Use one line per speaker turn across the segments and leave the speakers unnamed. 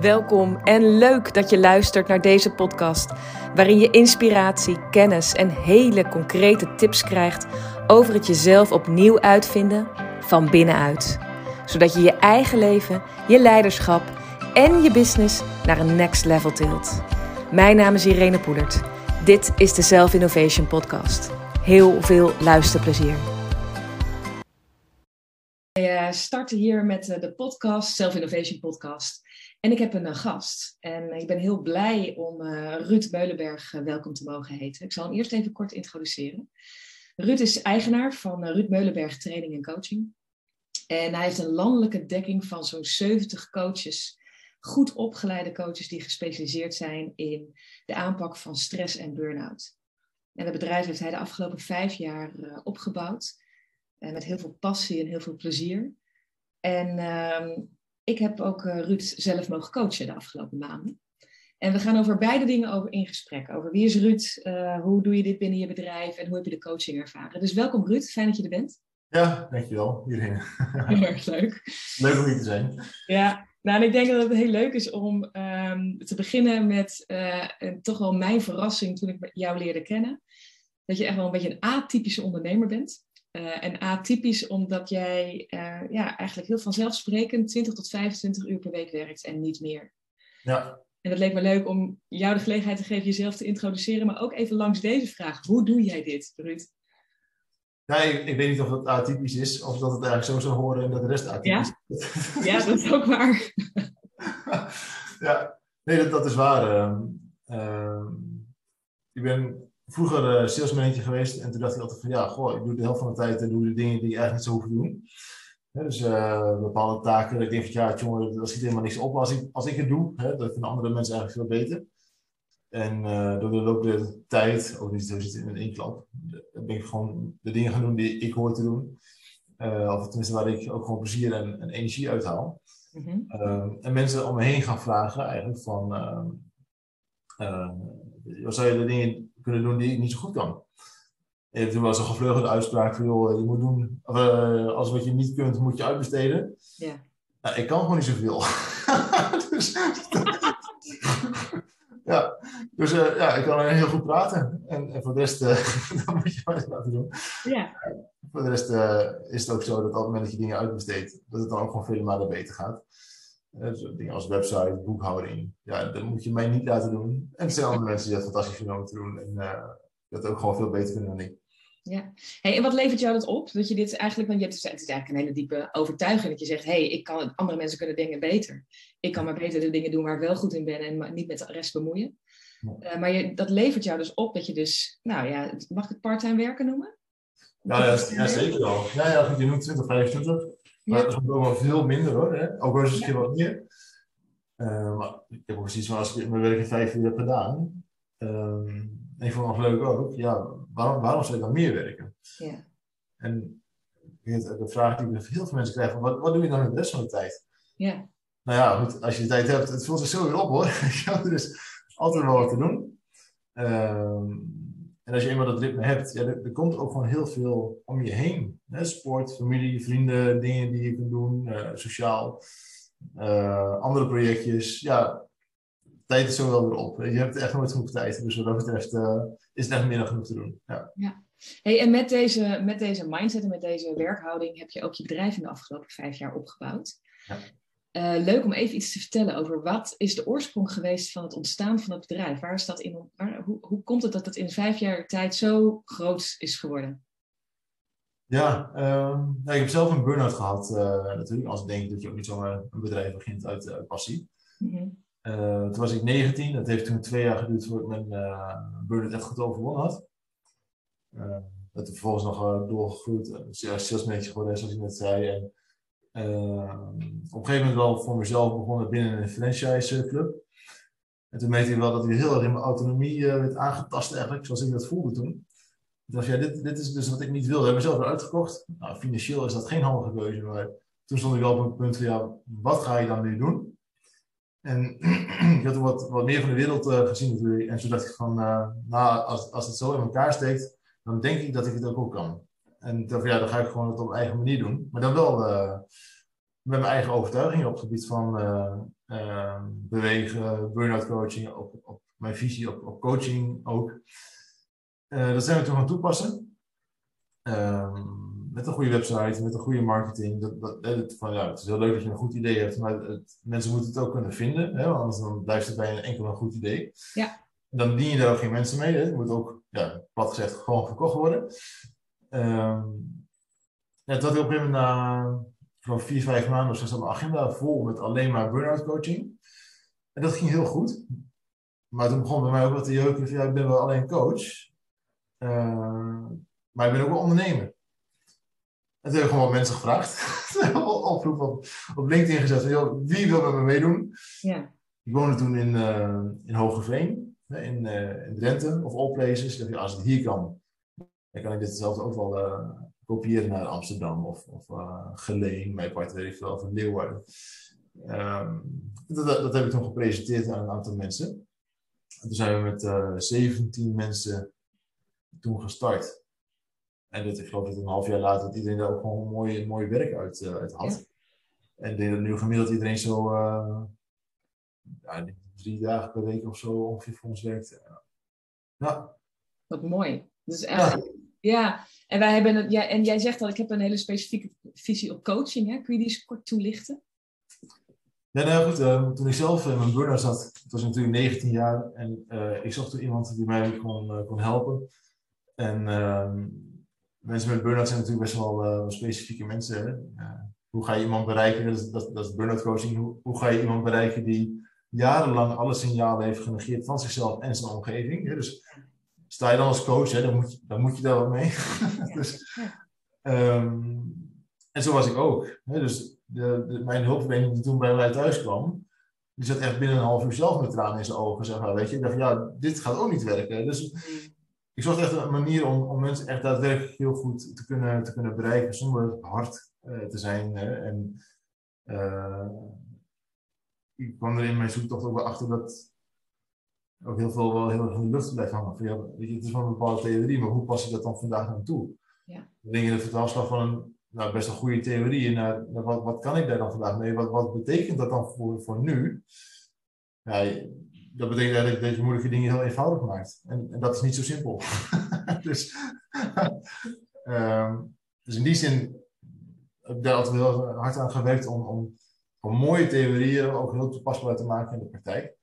Welkom en leuk dat je luistert naar deze podcast, waarin je inspiratie, kennis en hele concrete tips krijgt over het jezelf opnieuw uitvinden van binnenuit. Zodat je je eigen leven, je leiderschap en je business naar een next level tilt. Mijn naam is Irene Poelert. Dit is de Self Innovation Podcast. Heel veel luisterplezier. We starten hier met eh, de podcast, Self Innovation Podcast. En ik heb een eh, gast. En ik ben heel blij om Ruud Meulenberg welkom te mogen heten. Ik zal hem eerst even kort introduceren. Ruud is eigenaar van Ruud Meulenberg Training en Coaching. En hij heeft een landelijke dekking van zo'n 70 coaches. Goed opgeleide coaches die gespecialiseerd zijn in de aanpak van stress en burn-out. En het bedrijf heeft hij de afgelopen vijf jaar opgebouwd. Met heel veel passie en heel veel plezier. En uh, ik heb ook uh, Ruud zelf mogen coachen de afgelopen maanden. En we gaan over beide dingen over in gesprek. Over wie is Ruud, uh, hoe doe je dit binnen je bedrijf en hoe heb je de coaching ervaren. Dus welkom Ruud, fijn dat je er bent.
Ja, dankjewel. Hierheen.
Heel erg leuk.
Leuk om hier te zijn.
Ja, nou, en ik denk dat het heel leuk is om um, te beginnen met uh, toch wel mijn verrassing toen ik jou leerde kennen. Dat je echt wel een beetje een atypische ondernemer bent. Uh, en atypisch omdat jij uh, ja, eigenlijk heel vanzelfsprekend 20 tot 25 uur per week werkt en niet meer.
Ja.
En dat leek me leuk om jou de gelegenheid te geven jezelf te introduceren, maar ook even langs deze vraag. Hoe doe jij dit, Ruud?
Ja, ik, ik weet niet of het atypisch is of dat het eigenlijk zo zou horen en dat de rest atypisch
ja? is. ja, dat is ook waar.
ja, nee, dat, dat is waar. Uh, uh, ik ben vroeger uh, salesmanager geweest en toen dacht ik altijd van ja, goh, ik doe de helft van de tijd en doe de dingen die ik eigenlijk niet zo hoef te doen. He, dus uh, bepaalde taken, ik denk van ja, jongen, dat schiet helemaal niks op als ik, als ik het doe. Hè, dat vinden andere mensen eigenlijk veel beter. En uh, door de loop der tijd, ook niet zo zitten in één klap, ben ik gewoon de dingen gaan doen die ik hoor te doen. of tenminste waar ik ook gewoon plezier en, en energie uit haal. Mm -hmm. en mensen om me heen gaan vragen eigenlijk van, wat zou je de dingen kunnen doen die ik niet zo goed kan. Je hebt toen wel zo'n gevleugelde uitspraak van, joh, je moet doen, of, uh, als wat je niet kunt, moet je uitbesteden.
Ja.
Nou, ik kan gewoon niet zoveel. dus, ja, dus uh, ja, ik kan heel goed praten. En, en voor de rest, uh, dat moet je maar laten doen.
Ja.
Voor de rest is het ook zo dat op het moment dat je dingen uitbesteedt, dat het dan ook gewoon vele malen beter gaat. Dus dingen als website, boekhouding, ja, dat moet je mij niet laten doen. En er zijn andere mensen die dat fantastisch vinden om te doen en uh, dat ook gewoon veel beter vinden dan ik.
Ja, hey, en wat levert jou dat op? Dat je dit eigenlijk, want je hebt, het is eigenlijk een hele diepe overtuiging dat je zegt, hé, hey, ik kan, andere mensen kunnen dingen beter. Ik kan maar beter de dingen doen waar ik wel goed in ben en niet met de rest bemoeien. Ja. Uh, maar je, dat levert jou dus op dat je dus, nou ja, mag ik het part-time werken noemen?
Nou ja, ja, zeker wel. Ja, ja, goed, je noemt 20, 25. Maar dat is ook wel veel minder hoor. Hè? Ook wel eens een keer wat meer. Uh, maar ik heb ook zoiets van als ik mijn werk in vijf uur heb gedaan. Um, en ik vond het leuk ook. Ja, waarom, waarom zou ik dan meer werken?
Ja.
En de vraag die heel veel mensen krijgen: wat, wat doe je dan in de rest van de tijd?
Ja.
Nou ja, goed, als je de tijd hebt, het voelt zich zo weer op hoor. er is altijd wel wat te doen. Um, en als je eenmaal dat ritme hebt, ja, er, er, komt ook gewoon heel veel om je heen. Hè? Sport, familie, vrienden, dingen die je kunt doen, uh, sociaal, uh, andere projectjes. Ja, tijd is zo wel weer op. Je hebt echt nooit genoeg tijd. Dus wat dat betreft uh, is het echt meer dan genoeg te doen. Ja.
ja. Hey, en met deze, met deze mindset en met deze werkhouding heb je ook je bedrijf in de afgelopen vijf jaar opgebouwd.
Ja.
Uh, leuk om even iets te vertellen over wat is de oorsprong geweest van het ontstaan van het bedrijf? Waar is dat in, waar, hoe, hoe komt het dat het in vijf jaar tijd zo groot is geworden?
Ja, nou, ik heb zelf een burn-out gehad uh, natuurlijk. Als ik denk dat je ook niet zomaar een bedrijf begint uit uh, passie.
Mm -hmm.
toen was ik 19. Dat heeft toen twee jaar geduurd voordat ik mijn burn-out echt goed overwonnen had. dat vervolgens nog doorgegroeid. Sales manager geworden, zoals ik net zei. En, op een gegeven moment wel voor mezelf begonnen binnen een franchise club. En toen merkte ik wel dat ik heel erg in mijn autonomie uh, werd aangetast eigenlijk, zoals ik dat voelde toen. Ik dacht, ja, dit, dit is dus wat ik niet wilde. Ik heb mezelf weer uitgekocht. Nou, financieel is dat geen handige keuze, maar toen stond ik wel op een punt van, ja, wat ga je dan nu doen? En ik had wat, wat meer van de wereld uh, gezien natuurlijk. En toen dacht ik van, uh, nou, als, als het zo in elkaar steekt, dan denk ik dat ik het ook, ook kan. En dacht, ja, dan ga ik gewoon het op mijn eigen manier doen. Maar dan wel met mijn eigen overtuigingen op het gebied van uh, uh, bewegen, burn-out coaching, op, op, mijn visie op, op coaching ook. Uh, dat zijn we toen gaan toepassen. Ehm, met een goede website, met een goede marketing. Dat, dat, van, ja, het is heel leuk dat je een goed idee hebt, maar het, mensen moeten het ook kunnen vinden. Hè, anders dan blijft het bij een enkel een goed idee.
Ja.
Dan dien je daar ook geen mensen mee. Het moet ook, ja, plat gezegd, gewoon verkocht worden. Um, ja, dat ik op een gegeven moment na van vier, vijf maanden of zo zat mijn agenda vol met alleen maar burn-out coaching. En dat ging heel goed. Maar toen begon bij mij ook wat te jeuken van, ja, ik ben wel alleen coach. Uh, maar ik ben ook wel ondernemer. En toen heb ik gewoon wat mensen gevraagd. Oproep op, op LinkedIn gezet van, joh, wie wil met me meedoen?
Ja.
Ik woonde toen in, uh, in Hogeveen, in, uh, in Drenthe, of all places. Ik dacht, ja, als het hier kan, dan kan ik dit zelf ook wel kopiëren naar Amsterdam of, of uh, Geleen, mijn part weet ik veel, of Leeuwarden. Um, dat, dat, heb ik toen gepresenteerd aan een aantal mensen. En toen zijn we met uh, eh, 17 mensen toen gestart. En dat, ik geloof dat een half jaar later dat iedereen daar ook gewoon mooi, mooi werk uit, uh, uit had. Ja. En ik denk dat nu gemiddeld iedereen zo ja, drie dagen per week of zo ongeveer voor ons werkt. Ja.
Wat mooi. Dus echt, ja, en wij hebben ja, en jij zegt al, ik heb een hele specifieke visie op coaching. Hè? Kun je die eens kort toelichten?
Ja, nou goed, uh, toen ik zelf in mijn burn-out zat, het was natuurlijk 19 jaar en uh, ik zocht toen iemand die mij kon, uh, kon helpen. En ehm, mensen met burn-out zijn natuurlijk best wel specifieke mensen. hoe ga je iemand bereiken, dat is, dat, dat burn-out coaching, hoe, hoe, ga je iemand bereiken die jarenlang alle signalen heeft genegeerd van zichzelf en zijn omgeving. Hè? Dus sta je dan als coach, hè, dan, moet je, dan moet je daar wat mee. dus, um, en zo was ik ook. Hè, dus de, de, mijn hulpverlening die toen bij mij thuis kwam, die zat echt binnen een half uur zelf met tranen in zijn ogen. Zeg maar, weet je, ik dacht, ja, dit gaat ook niet werken. Dus ik zocht echt een manier om, om mensen echt daadwerkelijk heel goed te kunnen, te kunnen bereiken zonder hard uh, te zijn. Hè, en uh, ik kwam er in mijn zoektocht ook wel achter dat ook heel veel wel heel erg in de lucht blijft hangen. Van, ja, weet je, het is wel een bepaalde theorie, maar hoe pas je dat dan vandaag aan toe?
Ja.
Dan denk je de vertaalslag van een nou, best een goede theorie. naar, wat, wat kan ik daar dan vandaag mee? Wat, wat betekent dat dan voor, voor nu? Ja, dat betekent eigenlijk dat je moeilijke dingen heel eenvoudig maakt. En, en dat is niet zo simpel. dus, um, dus in die zin heb ik daar altijd heel hard aan gewerkt om, om, om mooie theorieën ook heel toepasbaar te maken in de praktijk.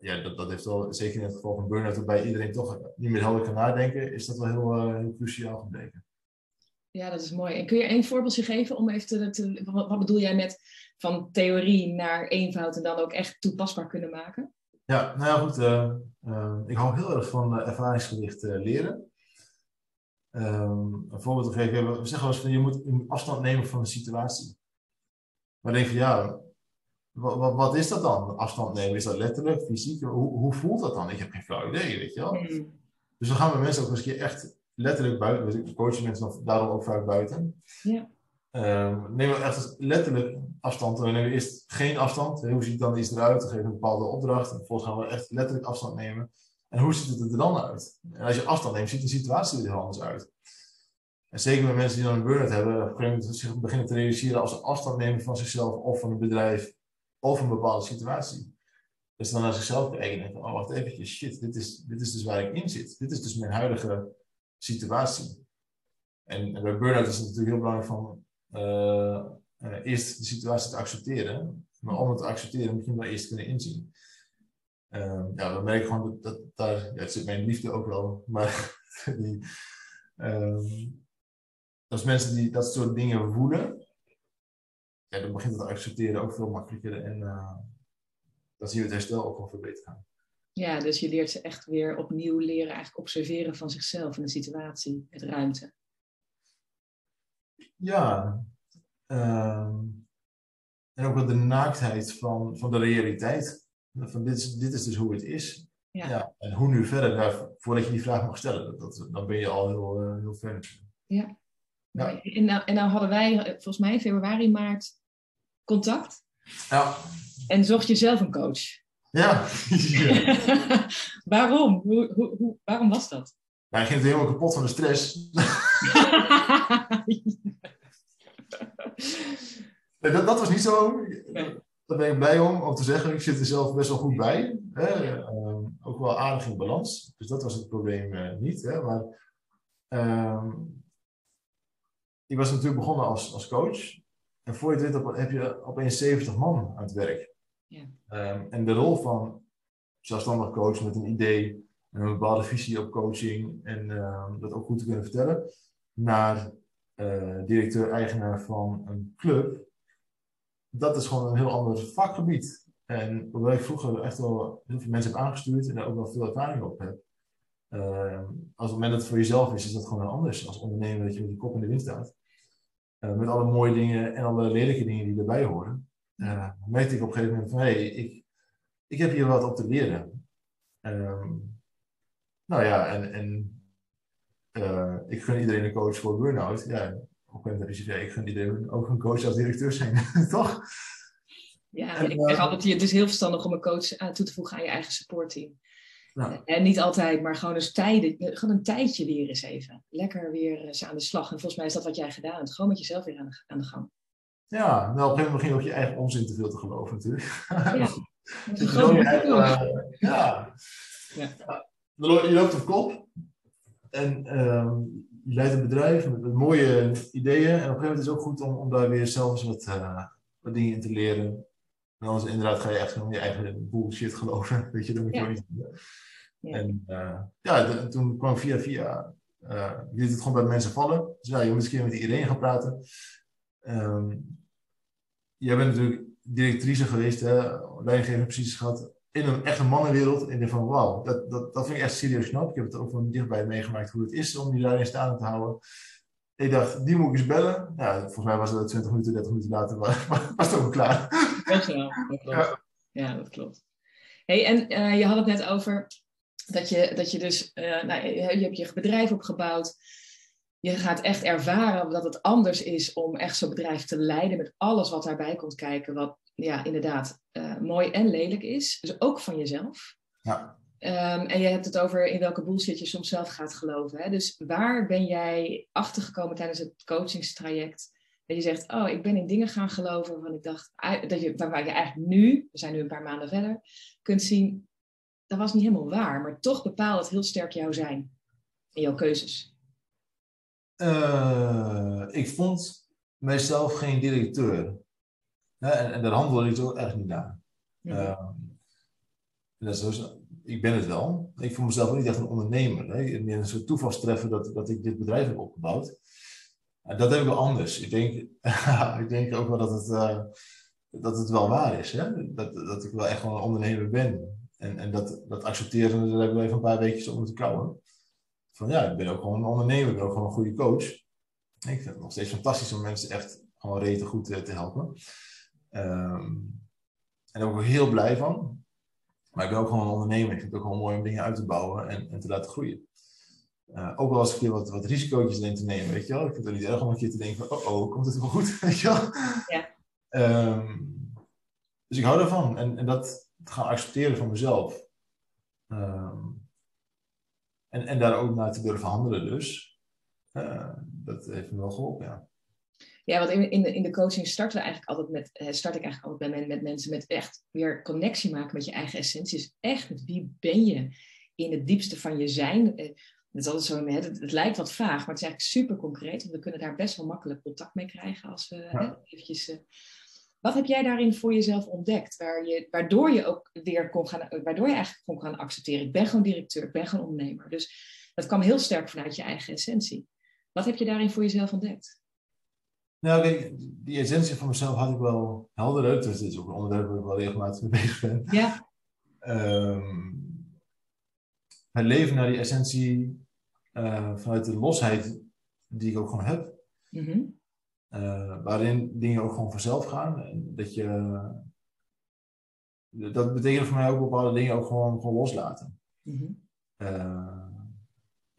Ja
dat, dat heeft wel, zeker in het geval van burn-out, waarbij iedereen toch niet meer helder kan nadenken, is dat wel heel, uh, heel cruciaal gebleken.
Ja, dat is mooi. En kun je één voorbeeldje geven om even te, te wat, wat, bedoel jij met van theorie naar eenvoud en dan ook echt toepasbaar kunnen maken?
Ja, nou ja, goed. Uh, uh, ik hou heel erg van ervaringsgericht leren. Um, een voorbeeld te geven, we zeggen wel eens van je moet afstand nemen van de situatie. Maar denk van ja, wat, wat, is dat dan? Afstand nemen, is dat letterlijk, fysiek? Hoe, hoe voelt dat dan? Ik heb geen flauw idee, weet je wel. Hmm. Dus dan gaan we mensen ook keer echt letterlijk buiten. We coachen mensen dan daarom ook vaak buiten.
Ja.
Um, nemen we echt letterlijk afstand. We nemen eerst geen afstand. Hoe ziet dan iets eruit? We geven een bepaalde opdracht. En vervolgens gaan we echt letterlijk afstand nemen. En hoe ziet het er dan uit? En als je afstand neemt, ziet de situatie er heel anders uit. En zeker met mensen die dan een burn-out hebben, op een gegeven moment zich beginnen te realiseren als ze afstand nemen van zichzelf of van een bedrijf of een bepaalde situatie. Dus dan naar zichzelf kijken en oh wacht even, shit, dit is, dit is dus waar ik in zit. Dit is dus mijn huidige situatie. En, bij burn-out is het natuurlijk heel belangrijk van uh, uh, eerst de situatie te accepteren. Maar om het te accepteren moet je hem dan eerst kunnen inzien. Uh, ja, we merken gewoon dat, daar, ja, het zit mijn liefde ook wel, maar ehm, als mensen die dat soort dingen voelen, ja, dan begint het accepteren ook veel makkelijker en uh, dan zien we het herstel ook wel veel beter gaan.
Ja, dus je leert ze echt weer opnieuw leren, eigenlijk observeren van zichzelf en de situatie, het ruimte.
Ja, uh, en ook wel de naaktheid van, van de realiteit. Van dit, is, dit is dus hoe het is.
Ja. ja
en hoe nu verder, nou, voordat je die vraag mag stellen, dat, dan ben je al heel, uh, heel ver.
Ja. ja. En, nou, en nou hadden wij eh, volgens mij februari, maart contact.
Ja.
En zocht je zelf een coach.
Ja.
waarom? Hoe, hoe, hoe, waarom was dat?
Hij ging helemaal kapot van de stress. dat, dat was niet zo. Daar ben ik blij om, om te zeggen. Ik zit er zelf best wel goed bij. Hè? Ehm, ook wel aardig in balans. Dus dat was het probleem uh, niet. Hè? Maar ehm, ik was natuurlijk begonnen als, als coach. En voor je het weet heb je opeens 70 man aan het werk. Ja. Um, en de rol van zelfstandig coach met een idee en een bepaalde visie op coaching en dat ook goed te kunnen vertellen, naar uh, directeur-eigenaar van een club, dat is gewoon een heel ander vakgebied. En hoewel ik vroeger echt wel heel veel mensen heb aangestuurd en daar ook wel veel ervaring op heb, uh, als het moment dat het voor jezelf is, is dat gewoon anders als ondernemer dat je met je kop in de wind staat. Uh, met alle mooie dingen en alle lelijke dingen die erbij horen. Uh, merkte ik op een gegeven moment van, hé, hey, ik, ik heb hier wat op te leren. Um, nou ja, en, en ik gun iedereen een coach voor burn-out. Ja, op een moment heb je ik gun iedereen ook een coach als directeur zijn, toch?
Ja, en, ik zeg altijd, het is dus heel verstandig om een coach aan toe te voegen aan je eigen supportteam. Nou. En niet altijd, maar gewoon, eens tijden, gewoon een tijdje weer eens even. Lekker weer eens aan de slag. En volgens mij is dat wat jij gedaan hebt. Gewoon met jezelf weer aan de, aan de gang.
Ja, nou op een gegeven moment begin je ook je eigen onzin te veel te geloven natuurlijk. Ja, je, eigen, uh, ja. ja. Je loopt op kop. En um, je leidt een bedrijf met, met, mooie ideeën. En op een gegeven moment is het ook goed om, om daar weer zelfs wat, uh, wat dingen in te leren. En anders inderdaad ga je echt gewoon je eigen bullshit geloven. Weet je, dat moet je ja. niet doen. Ja. En uh, ja, toen kwam via via, uh, liet het gewoon bij mensen vallen. Dus ja, je moet eens een keer met iedereen gaan praten. Um, jij bent natuurlijk directrice geweest, hè, leidinggevende precies gehad in een echte mannenwereld. En ik van, wauw, dat, dat, dat vind ik echt serieus knap. Ik heb het ook van dichtbij meegemaakt hoe het is om die leiding staan te houden. Ik dacht, die moet ik eens bellen. Ja, volgens mij was het 20 minuten, 30 minuten later, maar was het ook klaar.
Dat dat klopt. Ja. ja, dat klopt. Hey, en uh, je had het net over dat je, dat je dus, uh, nou, je, je hebt je bedrijf opgebouwd. Je gaat echt ervaren dat het anders is om echt zo'n bedrijf te leiden met alles wat daarbij komt kijken. Wat ja, inderdaad uh, mooi en lelijk is. Dus ook van jezelf. Ja. Um, en je hebt het over in welke bullshit je soms zelf gaat geloven. Hè? Dus waar ben jij achtergekomen tijdens het coachingstraject? Dat je zegt, oh, ik ben in dingen gaan geloven waarvan ik dacht, dat je, waar je eigenlijk nu, we zijn nu een paar maanden verder, kunt zien, dat was niet helemaal waar, maar toch bepaalt het heel sterk jouw zijn en jouw keuzes.
Uh, ik vond mijzelf geen directeur. En, en daar handelde ik ook echt niet naar. Ja. Uh, dat is ik ben het wel. Ik voel mezelf niet echt een ondernemer. Hè. In een soort toevalstreffen dat, dat ik dit bedrijf heb opgebouwd. Dat heb ik wel anders. Ik denk, ik denk ook wel dat het, uh, dat het wel waar is. Hè? Dat, dat ik wel echt wel een ondernemer ben. En, en dat, dat accepteren, daar heb ik wel even een paar weekjes om te kouwen. Van ja, ik ben ook gewoon een ondernemer, ik ben ook gewoon een goede coach. Ik vind het nog steeds fantastisch om mensen echt gewoon rete goed te, te helpen. Um, en daar ben ik ook heel blij van. Maar ik ben ook gewoon een ondernemer. Ik vind het ook gewoon mooi om dingen uit te bouwen en, en te laten groeien. Uh, ook wel als ik hier wat, wat risico's denk te nemen, weet je wel. Ik vind het niet erg om een keer te denken van, oh oh, komt het wel goed, weet je wel. Ja. Um, dus ik hou daarvan. En, en dat gaan accepteren van mezelf. Um, en, en daar ook naar te durven handelen dus. Uh, dat heeft me wel geholpen, ja.
Ja, want in, in, de, in de coaching starten we eigenlijk altijd met, eh, start ik eigenlijk altijd met, met mensen met echt weer connectie maken met je eigen essentie. Dus echt met wie ben je in het diepste van je zijn. Eh, het, is altijd zo, het, het lijkt wat vaag, maar het is eigenlijk super concreet. Want we kunnen daar best wel makkelijk contact mee krijgen als we ja. eventjes... Uh, wat heb jij daarin voor jezelf ontdekt? Waar je, waardoor je ook weer kon gaan, waardoor je eigenlijk kon gaan accepteren. Ik ben gewoon directeur, ik ben gewoon ondernemer. Dus dat kwam heel sterk vanuit je eigen essentie. Wat heb je daarin voor jezelf ontdekt?
Nou, kijk, die essentie van mezelf had ik wel helder uit. Dus dit is ook een onderwerp waar ik wel regelmatig mee bezig ben. Ja. Um, het leven naar die essentie uh, vanuit de losheid die ik ook gewoon heb. Mm uh, waarin dingen ook gewoon vanzelf gaan. En dat je. Dat betekent voor mij ook bepaalde dingen ook gewoon, gewoon loslaten. Mm -hmm.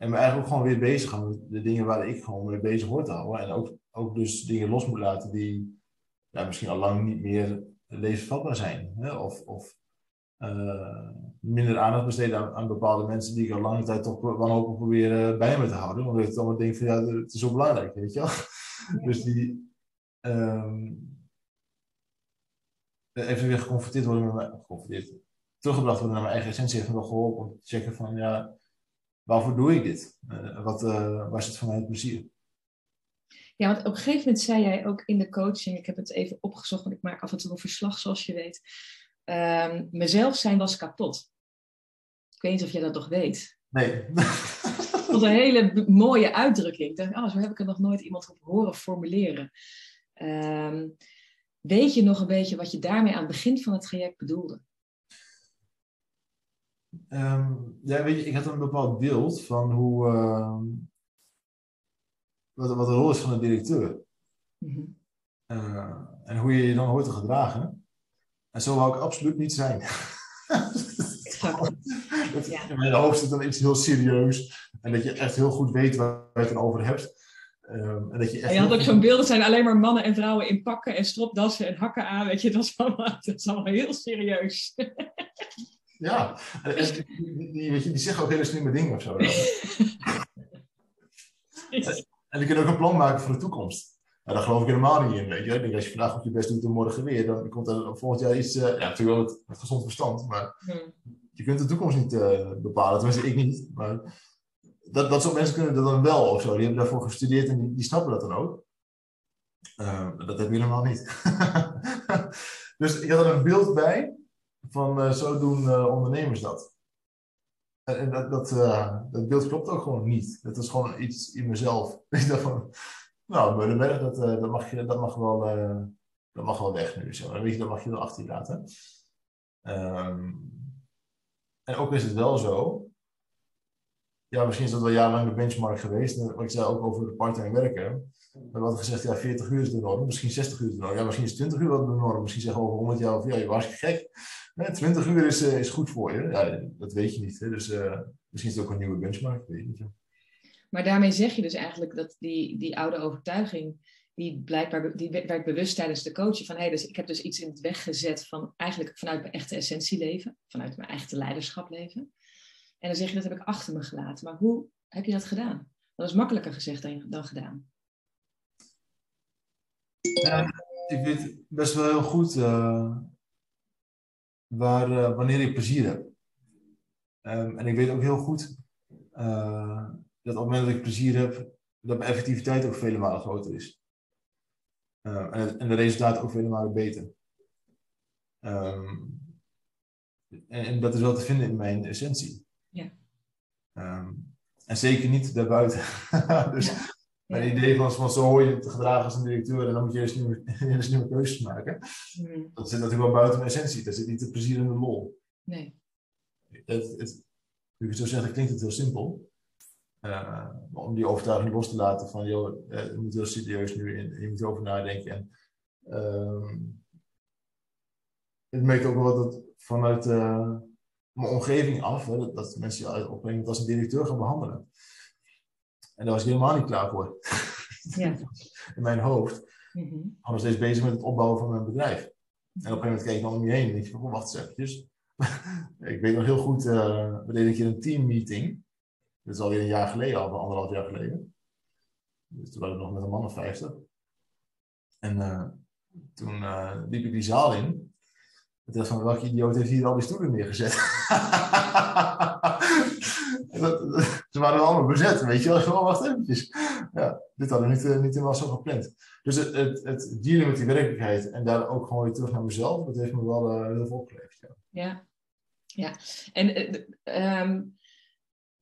En me eigenlijk ook gewoon weer bezig gaan met de dingen waar ik gewoon mee bezig hoor te houden. En ook, ook dus dingen los moet laten die ja, misschien al lang niet meer levensvatbaar zijn. Hè? Of, of uh, minder aandacht besteden aan, aan, bepaalde mensen die ik al lange tijd toch wanhopig proberen bij me te houden. Omdat ik dan denk van ja, het is zo belangrijk, weet je wel. Dus die, um, even weer geconfronteerd worden met mijn, geconfronteerd, teruggebracht worden naar mijn eigen essentie heeft me wel geholpen om te checken van, ja, waarvoor doe ik dit? Uh, wat, waar zit voor mij het plezier?
Ja, want op een gegeven moment zei jij ook in de coaching, ik heb het even opgezocht, want ik maak af en toe een verslag, zoals je weet. Um, mezelf zijn was kapot. Ik weet niet of jij dat nog weet.
Nee.
Dat was een hele mooie uitdrukking. Ik dacht, oh, zo heb ik er nog nooit iemand op horen formuleren. Um, weet je nog een beetje wat je daarmee aan het begin van het traject bedoelde?
Um, ja, weet je, ik had een bepaald beeld van hoe, uh, wat, wat de rol is van een directeur. Mm -hmm. uh, en hoe je je dan hoort te gedragen. En zo wou ik absoluut niet zijn. dat, ja. In mijn hoofd zit dan iets heel serieus. En dat je echt heel goed weet waar je het over hebt. Um, en, dat je, echt
en je had ook zo'n beeld, zijn alleen maar mannen en vrouwen in pakken en stropdassen en hakken aan. Weet je, dat is allemaal, dat is allemaal heel serieus.
Ja, die, je, die zeggen ook hele slimme dingen of zo. en die kunnen ook een plan maken voor de toekomst. Nou, daar geloof ik helemaal niet in, weet je. Ik denk, als je vandaag goed je best doet en morgen weer, dan komt er volgend jaar iets, uh, ja, natuurlijk wel met, met gezond verstand, maar hmm. je kunt de toekomst niet uh, bepalen. Tenminste, ik niet. Maar dat, dat soort mensen kunnen dat dan wel of zo. Die hebben daarvoor gestudeerd en die, die snappen dat dan ook. Uh, dat heb je helemaal niet. dus ik had er een beeld bij van uh, zo doen uh, ondernemers dat. En dat, dat, dat beeld klopt ook gewoon niet. Dat is gewoon iets in mezelf. Ik dacht van, nou, Meulenberg, dat, dat, mag, je, dat, mag wel, dat mag wel weg nu. Weet je, dat mag je wel achter laten. Um, en ook is het wel zo ja, misschien is dat wel jarenlang de benchmark geweest. Wat ik zei ook over part-time werken. We hadden gezegd, ja, 40 uur is de norm, misschien 60 uur is de norm. Ja, misschien is 20 uur wel de norm. Misschien zeggen we over 100 jaar of ja, je was gek. Nee, 20 uur is, uh, is goed voor je. Ja, dat weet je niet. Hè? Dus uh, misschien is het ook een nieuwe benchmark. Weet je niet.
Maar daarmee zeg je dus eigenlijk dat die, die oude overtuiging, die blijkbaar die werd bewust tijdens de coaching van hé, hey, dus ik heb dus iets in het weg gezet van eigenlijk vanuit mijn echte essentie leven, vanuit mijn echte leiderschap leven. En dan zeg je, dat heb ik achter me gelaten. Maar hoe heb je dat gedaan? Dat is makkelijker gezegd dan, dan gedaan.
Ja, ik weet best wel heel goed uh, waar, uh, wanneer ik plezier heb. Um, en ik weet ook heel goed uh, dat op het moment dat ik plezier heb, dat mijn effectiviteit ook vele malen groter is. en, het, en, de resultaten ook vele malen beter. Um, en, en, dat is wel te vinden in mijn essentie. Ja. Um, en zeker niet daarbuiten. dus ja. Mijn idee van, van zo hoor je te gedragen als een directeur en dan moet je eerst nieuwe, eerst nieuwe keuzes maken. Mm. Dat zit natuurlijk wel buiten mijn essentie. Daar zit niet het plezier in de lol. Nee. Het, het, nu ik zo zeg, klinkt het heel simpel. Uh, om die overtuiging los te laten van, joh, uh, je moet heel serieus nu in, je moet erover nadenken. En, uh, het merkt ook wel dat vanuit uh, mijn omgeving af, hè, dat, dat mensen je op een als een directeur gaan behandelen. En daar was ik helemaal niet klaar voor. Ja. In mijn hoofd. Mm -hmm. Ik was steeds bezig met het opbouwen van mijn bedrijf. En op een gegeven moment keek ik om je heen en ik dacht, wacht eens eventjes. ik weet nog heel goed, uh, we deden een keer een teammeeting. Dat is alweer een jaar geleden, al anderhalf jaar geleden. Dus toen waren we nog met een man of vijftig. En uh, toen uh, liep ik die zaal in. Ik dacht van, welke idioot heeft hier al die stoelen neergezet? ze waren allemaal bezet, weet je wel. Wacht eventjes. Ja, dit hadden we niet, uh, niet helemaal zo gepland. Dus het, het, dealen met die werkelijkheid en daar ook gewoon weer terug naar mezelf, dat heeft me wel uh, heel veel opgeleverd. Ja,
ja. ja. En um,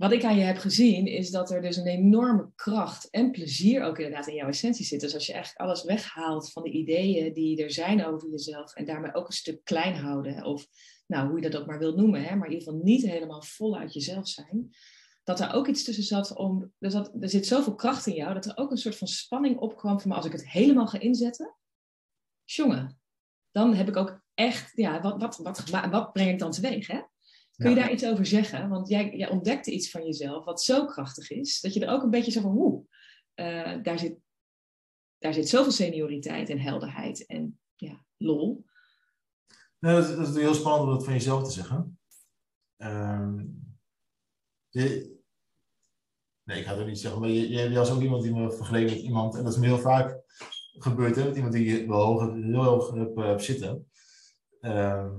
wat ik aan je heb gezien, is dat er dus een enorme kracht en plezier ook inderdaad in jouw essentie zit. Dus als je eigenlijk alles weghaalt van de ideeën die er zijn over jezelf en daarmee ook een stuk klein houden, of nou, hoe je dat ook maar wilt noemen, hè, maar in ieder geval niet helemaal vol uit jezelf zijn, dat er ook iets tussen zat om, dus dat, er zit zoveel kracht in jou, dat er ook een soort van spanning opkwam van, maar als ik het helemaal ga inzetten, jongen, dan heb ik ook echt, ja, wat, wat, wat, wat breng ik dan teweeg, hè? Kun je daar iets over zeggen? Want jij, jij, ontdekte iets van jezelf wat zo krachtig is, dat je er ook een beetje zo van, hoe, uh, daar, zit, daar zit zoveel senioriteit en helderheid en ja, lol.
Nou, dat, dat, is heel spannend om dat van jezelf te zeggen. Je, nee, ik ga het niet zeggen, maar je, je, was ook iemand die me vergeleken met iemand, en dat is me heel vaak gebeurd, hè, met iemand die je wel hoog, heel hoog heb, heb zitten. ehm,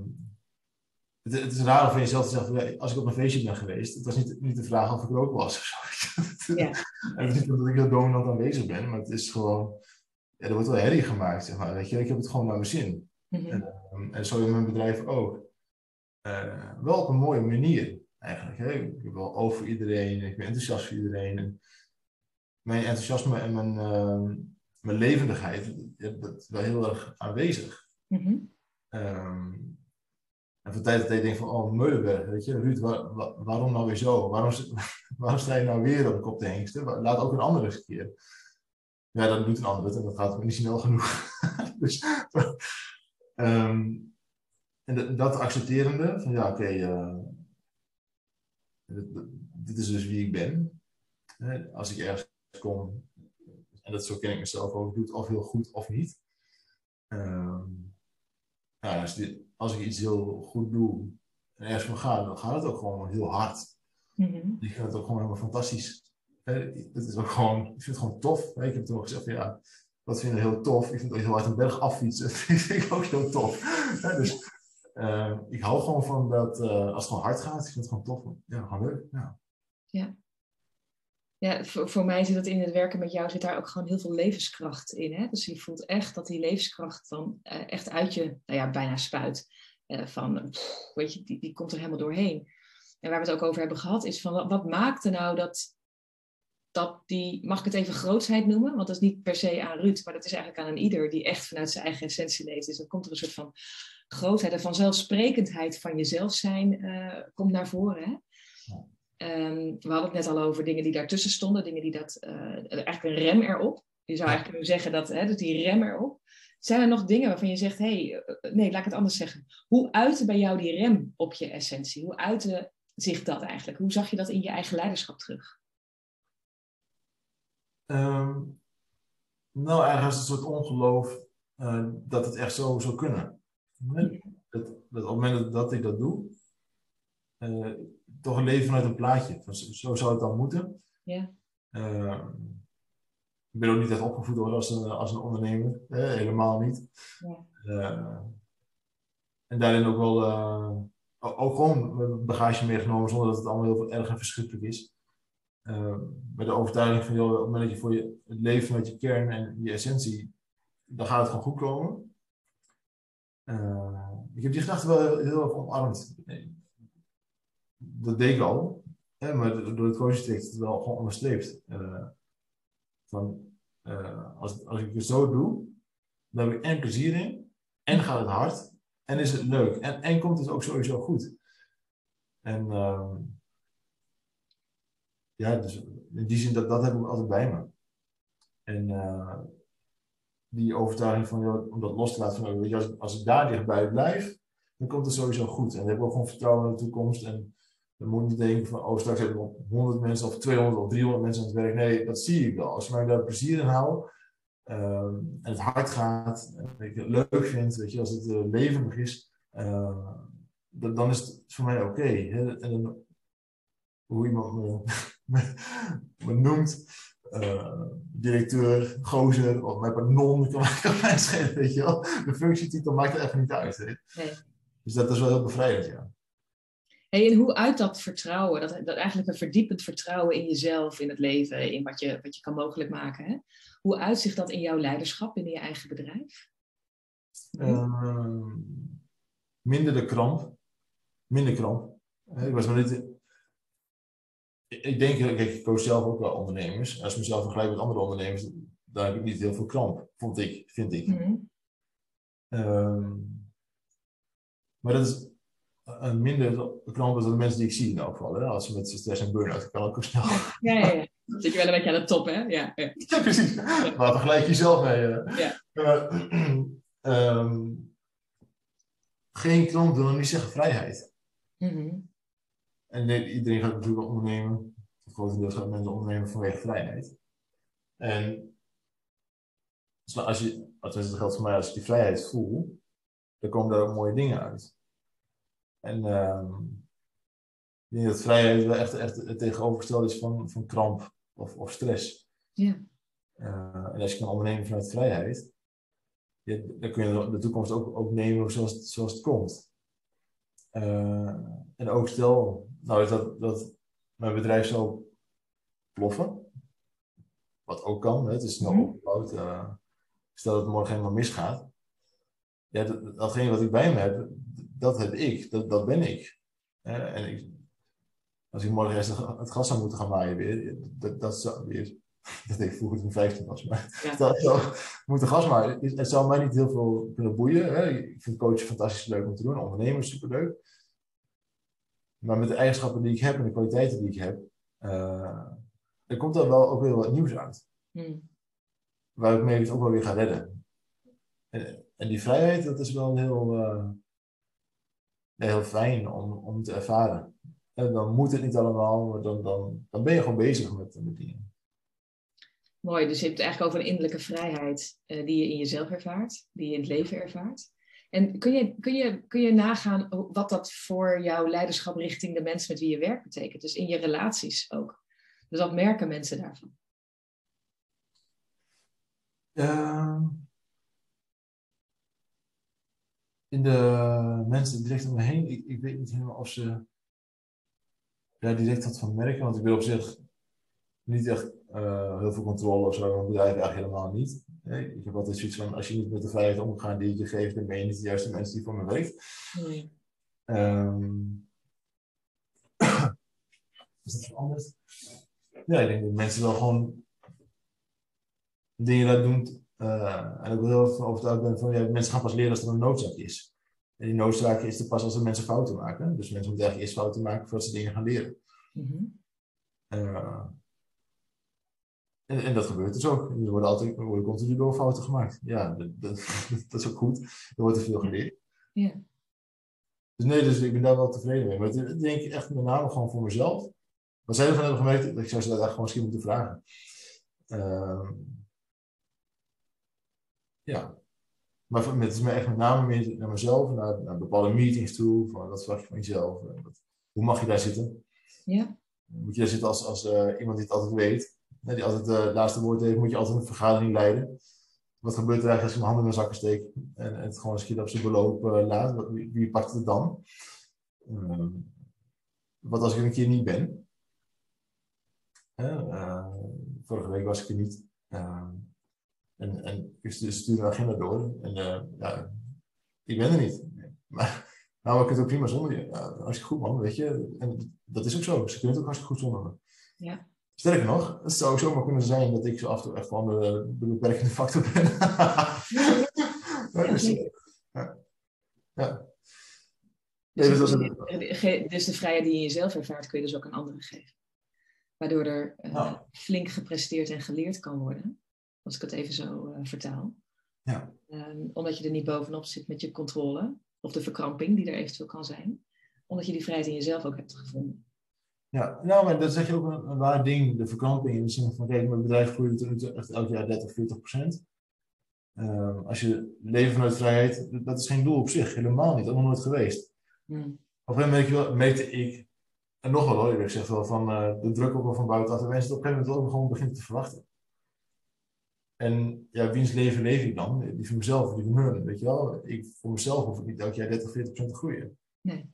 het, het, is raar om van jezelf te zeggen, als ik op een feestje ben geweest, het was niet, niet de vraag of ik er ook was of zo. Ja. het is niet omdat ik heel dominant aanwezig ben, maar het is gewoon, ja, er wordt wel herrie gemaakt, zeg maar. Weet je, ik heb het gewoon naar mijn zin. Mhm. en, ehm, en, zo in mijn bedrijf ook. Uh, wel op een mooie manier, eigenlijk. Hè? Ik ben wel over iedereen, ik ben enthousiast voor iedereen. En mijn enthousiasme en mijn, uh, mijn levendigheid, dat is wel heel erg aanwezig. Mm en van tijd tot tijd denk ik van, oh, Meulenberg, weet je, Ruud, waarom nou weer zo? Waarom, waarom sta je nou weer op de kop te hengsten? Laat ook een andere keer. Ja, dan doet een ander het en dat gaat niet snel genoeg. dus, um, en dat accepterende, van ja, oké, uh, dit, is dus wie ik ben. Als ik ergens kom, en dat zo ken ik mezelf ook, ik doe het of heel goed of niet. Um, ja, als, dit, als ik iets heel goed doe en ergens van ga, dan gaat het ook gewoon heel hard. Mm Ik vind het ook gewoon helemaal fantastisch. Het is ook gewoon, ik vind het gewoon tof. Ik heb toen ook gezegd, ja, dat vind ik heel tof. Ik vind ook heel hard een berg affietsen. Dat vind ik ook heel tof. Dus uh, ik hou gewoon van dat, uh, als het gewoon hard gaat, ik vind het gewoon tof. Ja, gewoon leuk. Ja.
ja. Voor, mij zit het in het werken met jou, zit daar ook gewoon heel veel levenskracht in. Hè? Dus je voelt echt dat die levenskracht dan uh, echt uit je, nou ja, bijna spuit. van, weet je, die, die komt er helemaal doorheen. En waar we het ook over hebben gehad, is van wat, wat maakte nou dat, dat die, mag ik het even grootsheid noemen? Want dat is niet per se aan Ruud, maar dat is eigenlijk aan een ieder die echt vanuit zijn eigen essentie leeft. Dus dan komt er een soort van grootheid en vanzelfsprekendheid van jezelf zijn uh, komt naar voren. Hè? Um, we hadden het net al over dingen die daartussen stonden, dingen die dat, uh, eigenlijk een rem erop. Je zou eigenlijk kunnen zeggen dat, hè, dat die rem erop. Zijn er nog dingen waarvan je zegt, hé, hey, uh, nee, laat ik het anders zeggen. Hoe uitte bij jou die rem op je essentie? Hoe uitte zich dat eigenlijk? Hoe zag je dat in je eigen leiderschap terug?
Um, nou, ergens een soort ongeloof uh, dat het echt zo zou kunnen. Dat, dat, op het moment dat ik dat doe, uh, toch een leven vanuit een plaatje. Zo zou het dan moeten. Ja. Uh, ik ben ook niet echt opgevoed worden als een, als een ondernemer. helemaal niet. Ja. Uh, en daarin ook wel ook gewoon bagage meegenomen zonder dat het allemaal heel erg en verschrikkelijk is. Met de overtuiging van, joh, op het moment dat je voor je, leven vanuit je kern en je essentie, dan gaat het gewoon goed komen. ik heb die gedachte wel heel erg omarmd dat deed ik al. Hè, maar door het coaching het wel gewoon onderstreept. Uh, van, als, als ik het zo doe, dan heb ik en plezier in. En gaat het hard. En is het leuk. En, en komt het ook sowieso goed. En uh, ja, dus in die zin, dat, dat heb ik altijd bij me. En uh, die overtuiging van, om dat los te laten van, je, als, ik daar dichtbij blijf, dan komt het sowieso goed. En dan heb ik ook gewoon vertrouwen in de toekomst. En dan moet je niet denken van, oh straks hebben we 100 mensen of 200 of 300 mensen aan het werk. Nee, dat zie ik wel. Als mij daar plezier in houdt uh, en het hard gaat, en ik het leuk vind, weet je, als het uh, levendig is, uh, dan is het voor mij oké. En dan, hoe iemand me, me, noemt, uh, directeur, gozer, of met een non, kan, kan mij schelen, weet je wel. De functietitel maakt er even niet uit. Nee. Dus dat is wel heel bevrijdend, ja.
Hey, en hoe uit dat vertrouwen, dat, dat eigenlijk een verdiepend vertrouwen in jezelf, in het leven, in wat je, wat je kan mogelijk maken, hè? hoe uitzicht dat in jouw leiderschap binnen je eigen bedrijf?
Uh, minder de kramp. Minder kramp. Ik was maar niet. Ik denk, kijk, ik coach zelf ook wel ondernemers. Als ik mezelf vergelijk met andere ondernemers, dan heb ik niet heel veel kramp, vond ik, vind ik. Mm maar dat is een minder knal dan de mensen die ik zie in elk geval. Hè? Als ze met stress en burn-out, kan ook snel.
Ja, ja, ja. Zit je wel een beetje aan de top, hè? Ja, ja.
ja precies. Ja. Maar vergelijk jezelf mee. Ja. Uh, um, geen klant wil niet zeggen vrijheid. Mm -hmm. En iedereen gaat natuurlijk ondernemen. Grotendeels gaat mensen ondernemen vanwege vrijheid. En als je, als het geldt voor mij, als ik die vrijheid voel, dan komen daar ook mooie dingen uit. En uh, ik denk dat vrijheid wel echt, echt het tegenovergestelde is van, van kramp of, of stress. Ja. Uh, en als je kan ondernemen vanuit vrijheid, je, dan kun je de toekomst ook, ook nemen zoals, zoals het komt. Uh, en ook stel nou, dat, dat mijn bedrijf zou ploffen, wat ook kan, hè, het is snel mhm. opgebouwd. Uh, stel dat het morgen helemaal misgaat. Ja, dat, datgene wat ik bij me heb, dat heb ik, dat, dat ben ik. en ik, als ik morgen eerst het gas zou moeten gaan maaien weer, dat, dat zou weer, dat ik vroeger toen ik 15 was, maar ja. dat zou moeten gas maaien. Het zou mij niet heel veel kunnen boeien. Hè. Ik vind coachen fantastisch leuk om te doen, ondernemen superleuk. Maar met de eigenschappen die ik heb en de kwaliteiten die ik heb, uh, er komt dan wel ook weer wat nieuws uit. Hmm. Waar ik mee het ook wel weer ga redden. En, en, die vrijheid, dat is wel heel, uh, heel fijn om, om te ervaren. En dan moet het niet allemaal, maar dan, dan, dan ben je gewoon bezig met, met dingen.
Mooi, dus je hebt het eigenlijk over een innerlijke vrijheid uh, die je in jezelf ervaart, die je in het leven ervaart. En kun je, kun, je, kun je nagaan wat dat voor jouw leiderschap richting de mensen met wie je werkt betekent? Dus in je relaties ook. Dus wat merken mensen daarvan?
Uh, in de mensen direct om me heen, ik, ik weet niet helemaal of ze daar direct wat van merken, want ik wil op zich niet echt uh, heel veel controle of zo mijn bedrijf eigenlijk helemaal niet. Nee, ik heb altijd zoiets van, als je niet met de vrijheid omgaat die je geeft, dan ben je niet de juiste mensen die voor me werkt. Nee. Um, is dat anders? Ja, ik denk dat mensen wel gewoon dingen dat doen. Uh, en ik wil heel erg overtuigd ben van, ja, mensen gaan pas leren als er een noodzaak is. En die noodzaak is er pas als er mensen fouten maken. Dus mensen moeten eigenlijk eerst fouten maken voordat ze dingen gaan leren. Mm -hmm. uh, en, en, dat gebeurt dus ook. Er worden altijd er worden continu door fouten gemaakt. Ja, dat, dat, dat, is ook goed. Er wordt er veel geleerd. Ja. Dus nee, dus ik ben daar wel tevreden mee. Maar ik denk ik echt met name gewoon voor mezelf. Wat zij ervan hebben gemerkt, ik zou ze dat eigenlijk gewoon misschien moeten vragen. Uh, ja. Maar het is me echt met name meer naar mezelf, naar, naar bepaalde meetings toe. Van, wat verwacht je van jezelf? Hoe mag je daar zitten? Ja. Moet je daar zitten als, als uh, iemand die het altijd weet? Die altijd het uh, laatste woord heeft, moet je altijd een vergadering leiden. Wat gebeurt er eigenlijk als je mijn handen in mijn zakken steekt en, het gewoon eens op zijn beloop uh, laat? Wie, wie, pakt het dan? Uh, wat als ik een keer niet ben? vorige week was ik er niet. en, en ik stuur een agenda door. En ja, ik ben er niet. Maar nou, ik het ook prima zonder je. Ja, hartstikke goed man, weet je. En dat is ook zo. Ze kunnen het ook hartstikke goed zonder me. Ja. Sterker nog, het zou zomaar kunnen zijn dat ik zo af en toe echt gewoon de, de beperkende factor ben. dus, ja. ja.
Dus, dus, dus, de vrijheid die je jezelf ervaart, kun je dus ook aan anderen geven. Waardoor er uh, flink gepresteerd en geleerd kan worden, als ik het even zo uh, vertaal. Ja. Um, omdat je er niet bovenop zit met je controle, of de verkramping die er eventueel kan zijn. Omdat je die vrijheid in jezelf ook hebt gevonden.
Ja, nou, maar dat zeg je ook een, een waar ding, de verkramping. In de zin van, kijk, mijn bedrijf groeit echt elk jaar 30, 40 procent. Uh, als je leven vanuit vrijheid, dat is geen doel op zich, helemaal niet, dat is nog nooit geweest. Hmm. Op een gegeven moment meette ik, en nog wel hoor, ik zeg wel van uh, de druk ook wel van buitenaf, de mensen op een gegeven moment ook gewoon beginnen te verwachten. En ja, wiens leven leef ik dan? Die van mezelf, die van hun, weet je wel. Ik, voor mezelf hoef ik niet elk jaar 30, 40 procent te groeien. Nee.